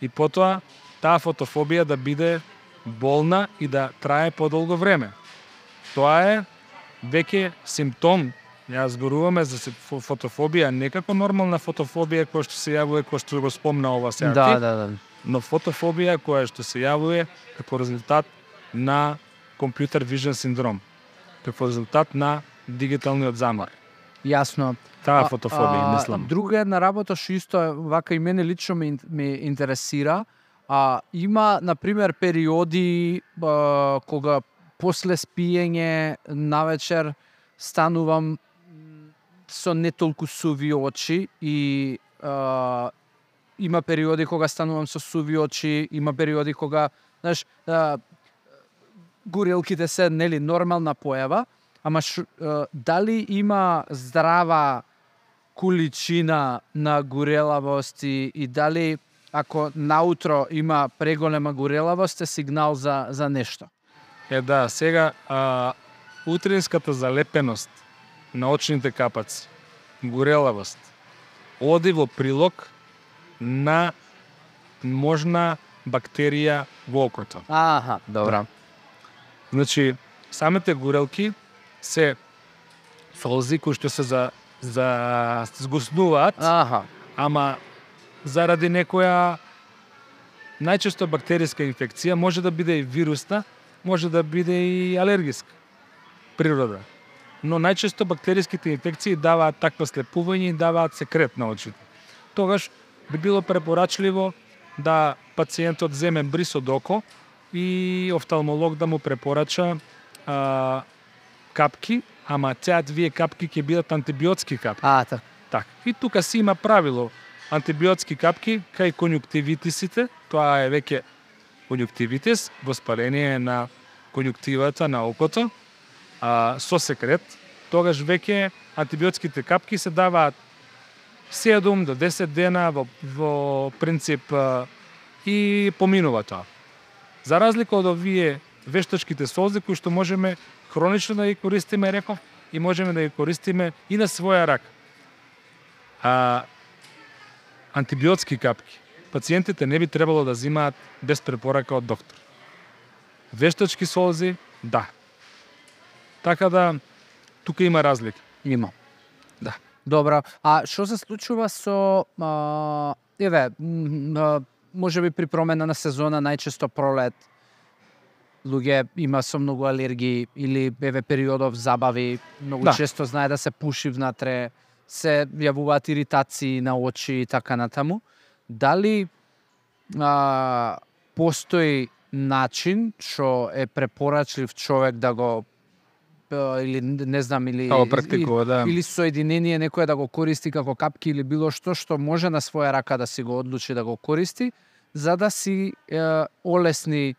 и потоа таа фотофобија да биде болна и да трае подолго време. Тоа е веќе симптом. Ја зборуваме за фотофобија, не како нормална фотофобија која што се јавува која што го спомна ова сега. Да, ти, да, да. но фотофобија која што се јавува како резултат на компјутер вижен синдром, како резултат на дигиталниот замор. Јасно. Таа фотофобија, мислам. Друга една работа што исто вака и мене лично ме, ме интересира, а има на пример периоди а, кога после спиење навечер станувам со не толку суви очи и а, има периоди кога станувам со суви очи, има периоди кога, знаеш, а, горелките се нели нормална појава, ама ш, а, дали има здрава количина на горелавост и, и дали ако наутро има преголема горелавост е сигнал за, за нешто. Е да, сега а, утринската залепеност на очните капаци, горелавост, оди во прилог на можна бактерија во окото. Аха, добра. Значи, самите горелки се солзи кои што се за за згуснуваат, Аха. ама заради некоја најчесто бактериска инфекција, може да биде и вирусна, може да биде и алергиска природа. Но најчесто бактериските инфекции даваат такво слепување и даваат секрет на очите. Тогаш би било препорачливо да пациентот земе бриз од око и офталмолог да му препорача а, капки, ама цеа двие капки ќе бидат антибиотски капки. А, така. Така. И тука си има правило антибиотски капки кај конјуктивитисите, тоа е веќе конјуктивитис, воспаление на конјуктивата на окото, а, со секрет, тогаш веќе антибиотските капки се даваат 7 до 10 дена во, во принцип а, и поминува тоа. За разлика од овие вештачките солзи кои што можеме хронично да ги користиме, реков, и можеме да ги користиме и на своја рака. А антибиотски капки пациентите не би требало да земаат без препорака од доктор. Вештачки солзи, да. Така да тука има разлика. Има. Да. Добра. А што се случува со а, еве, може би при промена на сезона најчесто пролет. Луѓе има со многу алергии или еве периодов забави, многу Да. често знае да се пуши внатре, се јавуваат иритации на очи и така натаму. Дали а, постои начин што е препорачлив човек да го или не знам или Како практикува, да. или соединение некој да го користи како капки или било што што може на своја рака да си го одлучи да го користи за да си е, олесни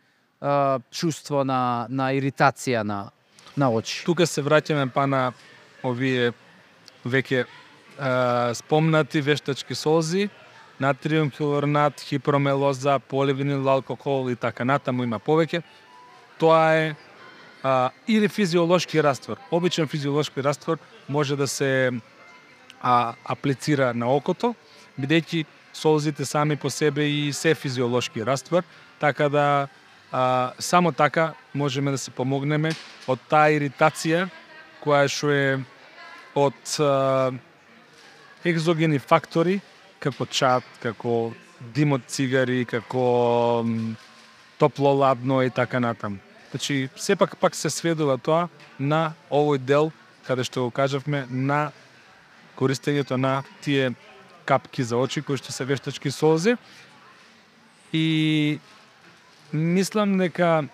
чувство на на иритација на на очи. Тука се враќаме па на овие веќе спомнати вештачки солзи, натриум хилорнат, хипромелоза, поливинил алкохол и така натаму има повеќе. Тоа е а, или физиолошки раствор. Обичен физиолошки раствор може да се а, аплицира на окото, бидејќи солзите сами по себе и се физиолошки раствор, така да а, само така можеме да се помогнеме од таа иритација која што е од а, екзогени фактори како чат, како дим од цигари, како топло ладно и така натаму. Значи, сепак пак се сведува тоа на овој дел, каде што го кажавме, на користењето на тие капки за очи, кои што се вештачки солзи. И мислам дека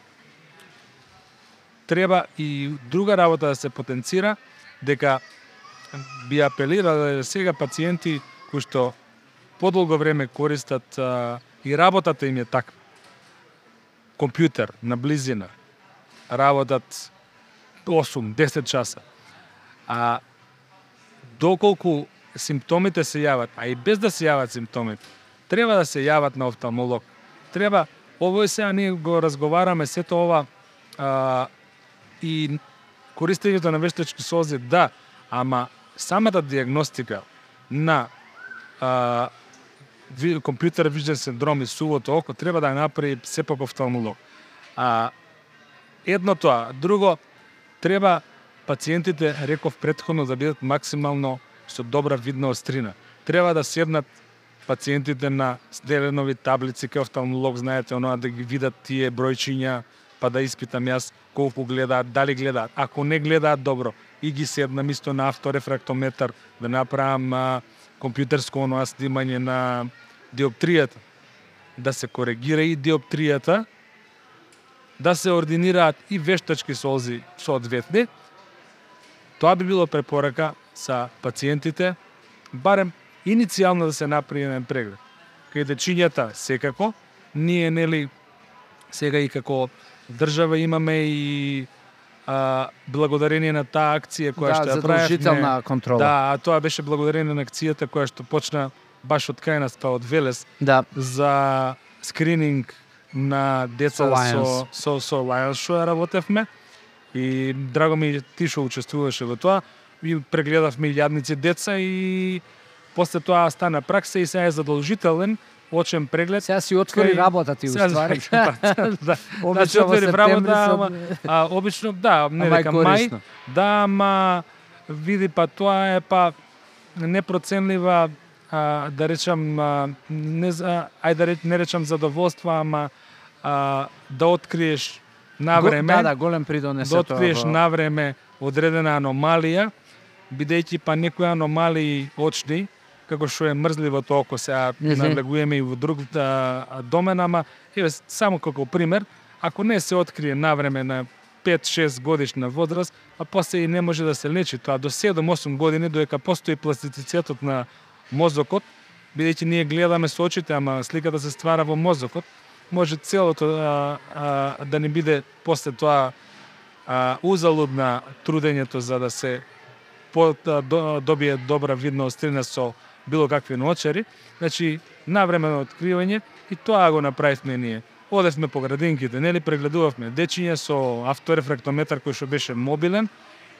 треба и друга работа да се потенцира, дека би апелирале да сега пациенти кои што подолго време користат а, и работата им е таква. Компјутер на близина, работат 8-10 часа. А доколку симптомите се јават, а и без да се јават симптомите, треба да се јават на офталмолог. Треба, ово е сега ние го разговараме сето ова а, и користењето да на вештачки сози, да, ама самата диагностика на а, ви- компјутер вижден синдром и сувото око треба да ја направи сепак офталмолог. А едно тоа, друго треба пациентите, реков претходно, да бидат максимално со добра видна острина. Треба да седнат пациентите на стеленови таблици кај офталмолог, знаете, оноа да ги видат тие бројчиња, па да испитам јас колку гледаат, дали гледаат. Ако не гледаат добро, и ги седнам исто на авторефрактометар да направам а, компјутерско оноа снимање на диоптријата. Да се коригира и диоптријата, да се ординираат и вештачки солзи соодветни. Тоа би било препорака за пациентите, барем иницијално да се направи еден преглед. Кај дечињата секако, ние нели сега и како држава имаме и а, благодарение на таа акција која да, што ја правевме. контрола. Да, а тоа беше благодарение на акцијата која што почна баш од кај нас, па од Велес, да. за скрининг на деца Со со со со Lions што ја работевме и драго ми ти што учествуваше во тоа и прегледавме илјадници деца и после тоа стана пракса и сега е задолжителен очен преглед. Сега си отвори Кај- работа ти Сега уствари. па, да. Обично Значи во отвори работа, се- ама, а, обично, да, не Ама дека мај, да, ама види па тоа е па непроценлива а, да речам а, не за ај да не речам задоволство, ама а, да откриеш на време, Да, да, голем придонесе да тоа. откриеш во- на време одредена аномалија, бидејќи па некои аномалии очни, како што е мрзливото око, сега Мгм. надлегуваме и во друг а, а, домен, ама еве само како пример, ако не се открие на време на 5-6 годишна возраст, а после и не може да се лечи тоа до 7-8 години додека постои пластицитетот на мозокот, бидејќи ние гледаме со очите, ама сликата се ствара во мозокот, може целото а, а, да не биде после тоа а, узалудна трудењето за да се по, да, до, добие добра видна острина со било какви ночери, значи навремено откривање и тоа го направивме ние. Одевме по градинките, нели прегледувавме дечиња со авторефрактометар кој што беше мобилен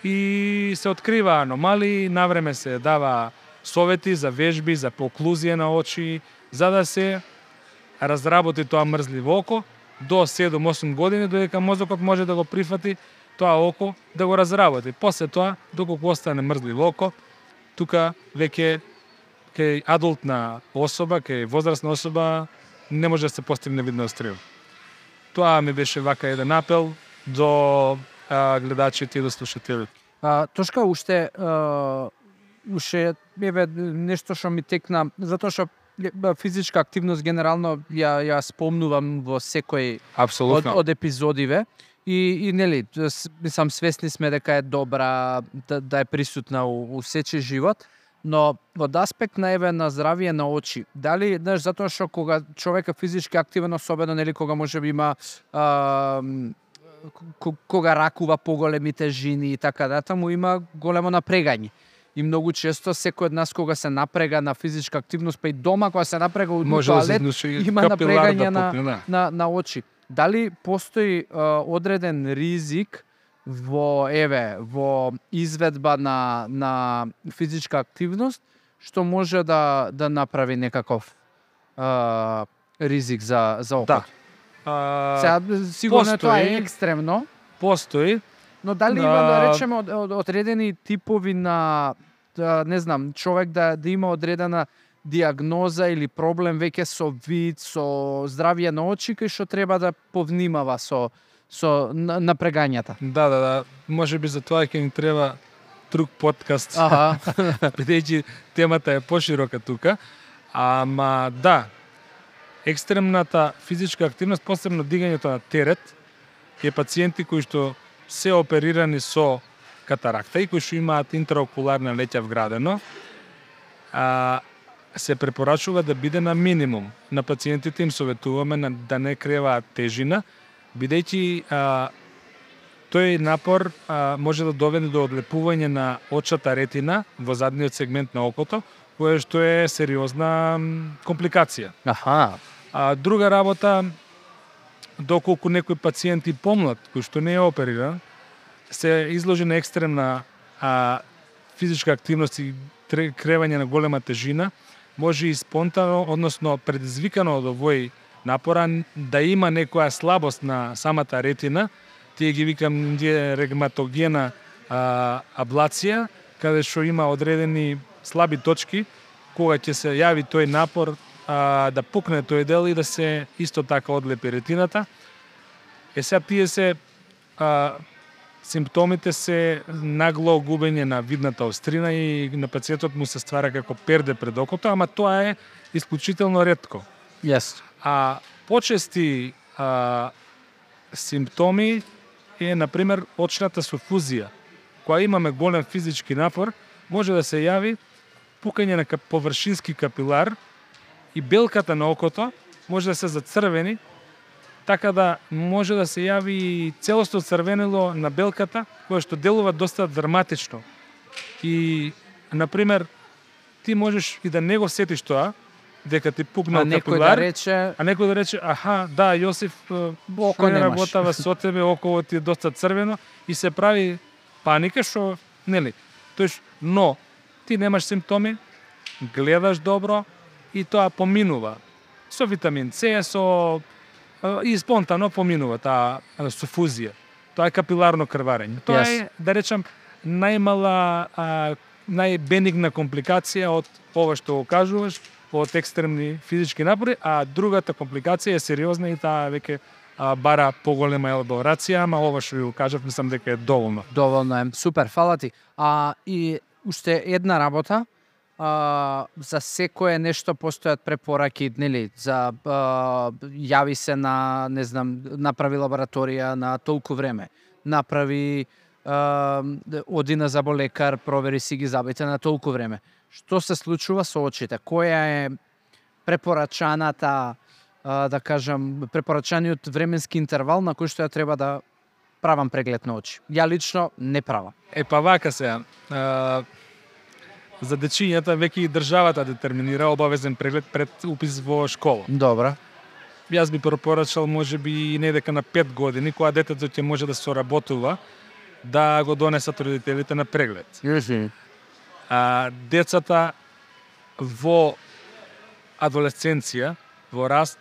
и се открива аномалии, навреме се дава совети за вежби, за поклузија на очи, за да се разработи тоа мрзливо око до 7-8 години, додека мозокот може да го прифати тоа око да го разработи. После тоа, доколку остане мрзливо око, тука веќе кај адултна особа, кај возрастна особа, не може да се постигне видна острива. Тоа ми беше вака еден апел до а, гледачите и до слушателите. А, Тошка, уште, а, уште, еве, нешто што ми текна, затоа што физичка активност генерално ја, ја спомнувам во секој од, од епизодиве. И, и нели, с- мислам свесни сме дека е добра, да, да е присутна у, у сечи живот, но од аспект на еве на здравие на очи, дали, знаеш, затоа што кога човек е физички активен, особено нели кога може би има а, кога ракува поголеми тежини и така натаму има големо напрегање. И многу често секој од нас кога се напрега на физичка активност, па и дома кога се напрега у Може да изнуши има капилар напрегање да на, да. на, на очи. Дали постои а, одреден ризик во еве во изведба на на физичка активност што може да да направи некаков а, ризик за за окото. Да. А, Сега сигурно тоа е постои- екстремно, Постои, но дали има да Да. речеме од, од, одредени типови на да, не знам, човек да да има одредена диагноза или проблем веќе со вид, со здравје на очи кај што треба да повнимава со со на- напрегањата. да, да, да. Може би за тоа ќе ни треба друг подкаст, Аха. бидејќи темата е поширока тука. Ама да, екстремната физичка активност, посебно дигањето на терет, е пациенти кои што се оперирани со катаракта и кои што имаат интраокуларна леќа вградено, а, се препорачува да биде на минимум. На пациентите им советуваме на, да не креваат тежина, бидејќи а, тој напор а, може да доведе до одлепување на очата ретина во задниот сегмент на окото, кое што е сериозна компликација. Аха. А друга работа, доколку некој пациент и помлад, кој што не е опериран, се изложи на екстремна а, физичка активност и кревање на голема тежина, може и спонтано, односно предизвикано од овој напора, да има некоја слабост на самата ретина, тие ги викам ние регматогена а, аблација, каде што има одредени слаби точки, кога ќе се јави тој напор а, да пукне тој дел и да се исто така одлепи ретината. Е сега тие се а, симптомите се нагло губење на видната острина и на пациентот му се ствара како перде пред окото, ама тоа е исклучително ретко. Јес. А почести а, симптоми е, например, очната суфузија. која имаме голем физички напор, може да се јави пукање на површински капилар и белката на окото може да се зацрвени, така да може да се јави и целосно црвенило на белката, кое што делува доста драматично. И, например, ти можеш и да не го сетиш тоа, дека ти А пукнал некој капилар, да рече а некој да рече, аха, да, Јосиф, Око што не работава со тебе, около ти е доста црвено и се прави паника што, нели, тој но ти немаш симптоми, гледаш добро и тоа поминува. Со витамин С, со и спонтано поминува таа суфузија. Тоа е капиларно крварење. Тоа Јас. е, да речам, најмала а, најбенигна компликација од ова што го кажуваш, од екстремни физички напори, а другата компликација е сериозна и таа веќе а, бара поголема елаборација, ама ова што ви го кажав, мислам дека е доволно. Доволно е. Супер, фала ти. А, и уште една работа, а, за секое нешто постојат препораки, нели, за а, јави се на, не знам, направи лабораторија на толку време, направи а, оди на заболекар, провери си ги забите на толку време. Што се случува со очите? Која е препорачаната, да кажам, препорачаниот временски интервал на кој што ја треба да правам преглед на очи. Ја лично не правам. Е, па вака се, а, за дечињата веќе и државата детерминира обавезен преглед пред упис во школа. Добра. Јас би препорачал може би и не дека на 5 години, кога детето ќе може да соработува, да го донесат родителите на преглед. А, децата во адолесценција, во раст,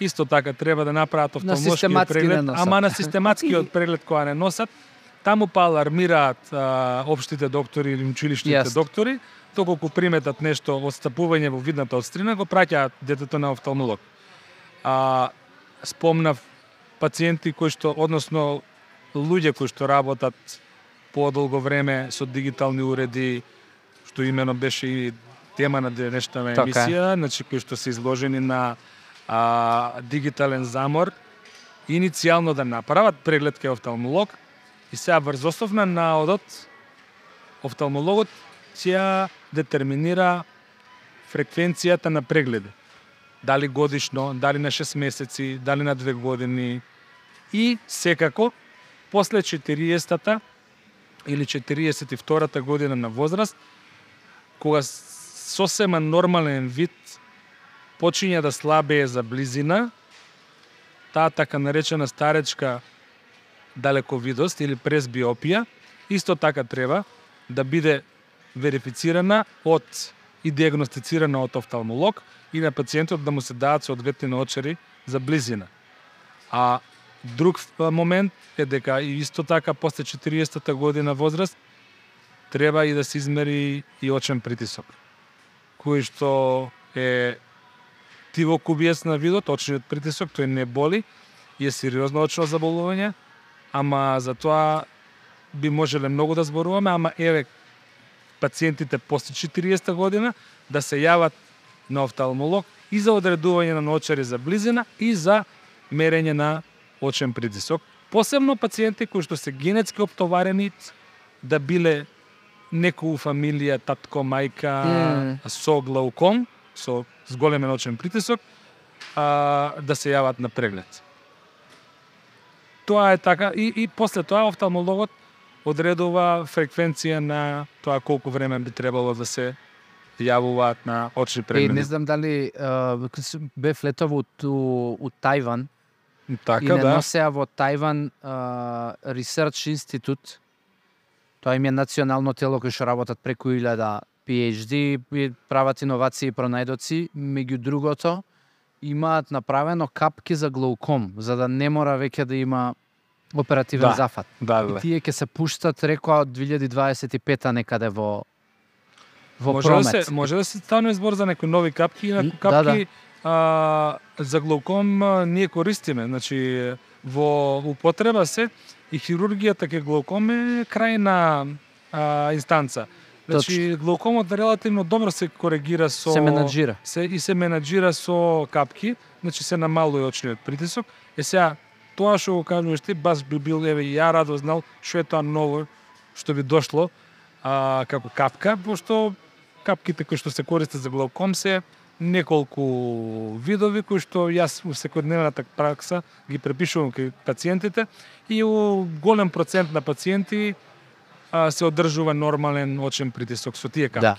исто така треба да направат офталмолошки преглед, носат. ама на систематскиот преглед која не носат, таму па алармираат а, општите доктори или училишните Јасно. доктори, доколку приметат нешто одстапување во видната острина, го праќаат детето на офталмолог. А, спомнав пациенти кои што односно луѓе кои што работат подолго време со дигитални уреди, што имено беше и тема на денешната Така емисија, значи кои што се изложени на а, дигитален замор, иницијално да направат преглед кај офталмолог и сега врз основ на наодот офталмологот ќе детерминира фреквенцијата на прегледи. Дали годишно, дали на 6 месеци, дали на 2 години и секако после 40-та или 42-та година на возраст, кога сосема нормален вид почиња да слабее за близина, таа така наречена старечка далековидост или пресбиопија, исто така треба да биде верифицирана од и диагностицирана од офталмолог и на пациентот да му се даат соодветни очери за близина. А друг момент е дека и исто така после 40-та година возраст треба и да се измери и очен притисок, кој што е тивокубиес на видот, очниот притисок, тој не боли и е сериозно очно заболување, ама за тоа би можеле многу да зборуваме, ама еве пациентите после 40 година да се јават на офталмолог и за одредување на наочари за близина и за мерење на очен притисок. Посебно пациенти кои што се генетски оптоварени да биле некој у фамилија, татко, мајка, Мм. со глауком, со зголемен очен притисок, а, да се јават на преглед. Тоа е така и, и после тоа офталмологот одредува фреквенција на тоа колку време би требало да се јавуваат на очни Е, прегледи. не знам дали бев летов у, у, Тајван и така не да. носеа во Тајван Research Institute. Тоа им е национално тело кој што работат преку 1000 PhD, прават иновации и пронајдоци, меѓу другото имаат направено капки за глауком, за да не мора веќе да има оперативен Да. зафат. Да, И да. тие ќе се пуштат рекоа од 2025 некаде во во може промет. да се може да се стане збор за некои нови капки, инаку да, капки а, за глауком а, ние користиме, значи во употреба се и хирургијата ке глауком е крајна а, инстанца. Значи глаукомот релативно добро се коригира со се менаџира. се и се менаџира со капки, значи се намалува очниот притисок. Е сега тоа што го кажуваш ти баш би бил еве ја радо знал што е тоа ново што би дошло а, како капка, пошто капките кои што се користат за глауком се неколку видови кои што јас у секојдневната пракса ги препишувам кај пациентите и у голем процент на пациенти а, се одржува нормален очен притисок со тие капки. Да.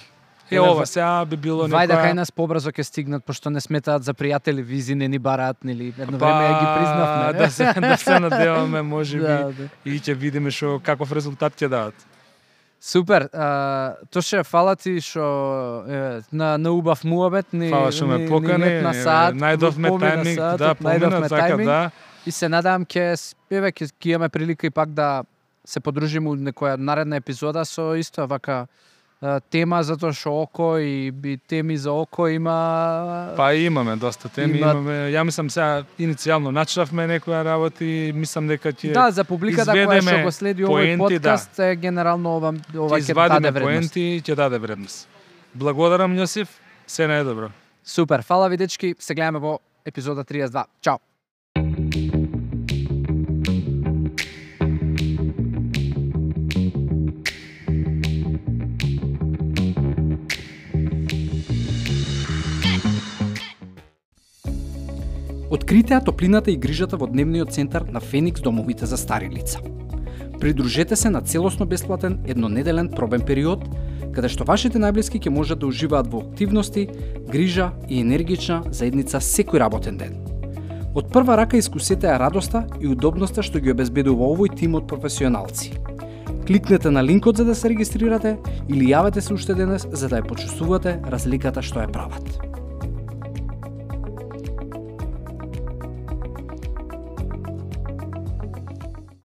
Е ова сега би било Вајде некоја... кај нас побрзо ќе стигнат, пошто не сметаат за пријатели визи, не ни бараат, нели, едно време ја ги признавме. да се да се надеваме можеби Да, да. и ќе видиме што каков резултат ќе дадат. Супер, а, Тоше, фала ти што е, на, на убав муабет ни, Фала што ме ни- ни покани, метна саат, најдовме тајминг, саатот, да, помина, така да. И се надевам ќе с- еве ќе имаме прилика и пак да се подружиме у некоја наредна епизода со исто вака тема затоа што око и, и теми за око има Па имаме доста теми, Има- имаме. Ја мислам сега иницијално начнавме некоја работи, мислам дека ќе Да, за публиката која што го следи овој поенти, да. подкаст, е генерално ова ова ќе даде вредност. поенти ќе даде вредност. Благодарам Јосиф, се најдобро. Супер, фала ви дечки, се гледаме во епизода 32. Чао. Откритеа топлината и грижата во дневниот центар на Феникс домовите за стари лица. Придружете се на целосно бесплатен еднонеделен пробен период, каде што вашите најблиски ќе можат да уживаат во активности, грижа и енергична заедница секој работен ден. Од прва рака искусете ја радоста и удобноста што ги обезбедува овој тим од професионалци. Кликнете на линкот за да се регистрирате или јавете се уште денес за да ја почувствувате разликата што ја прават.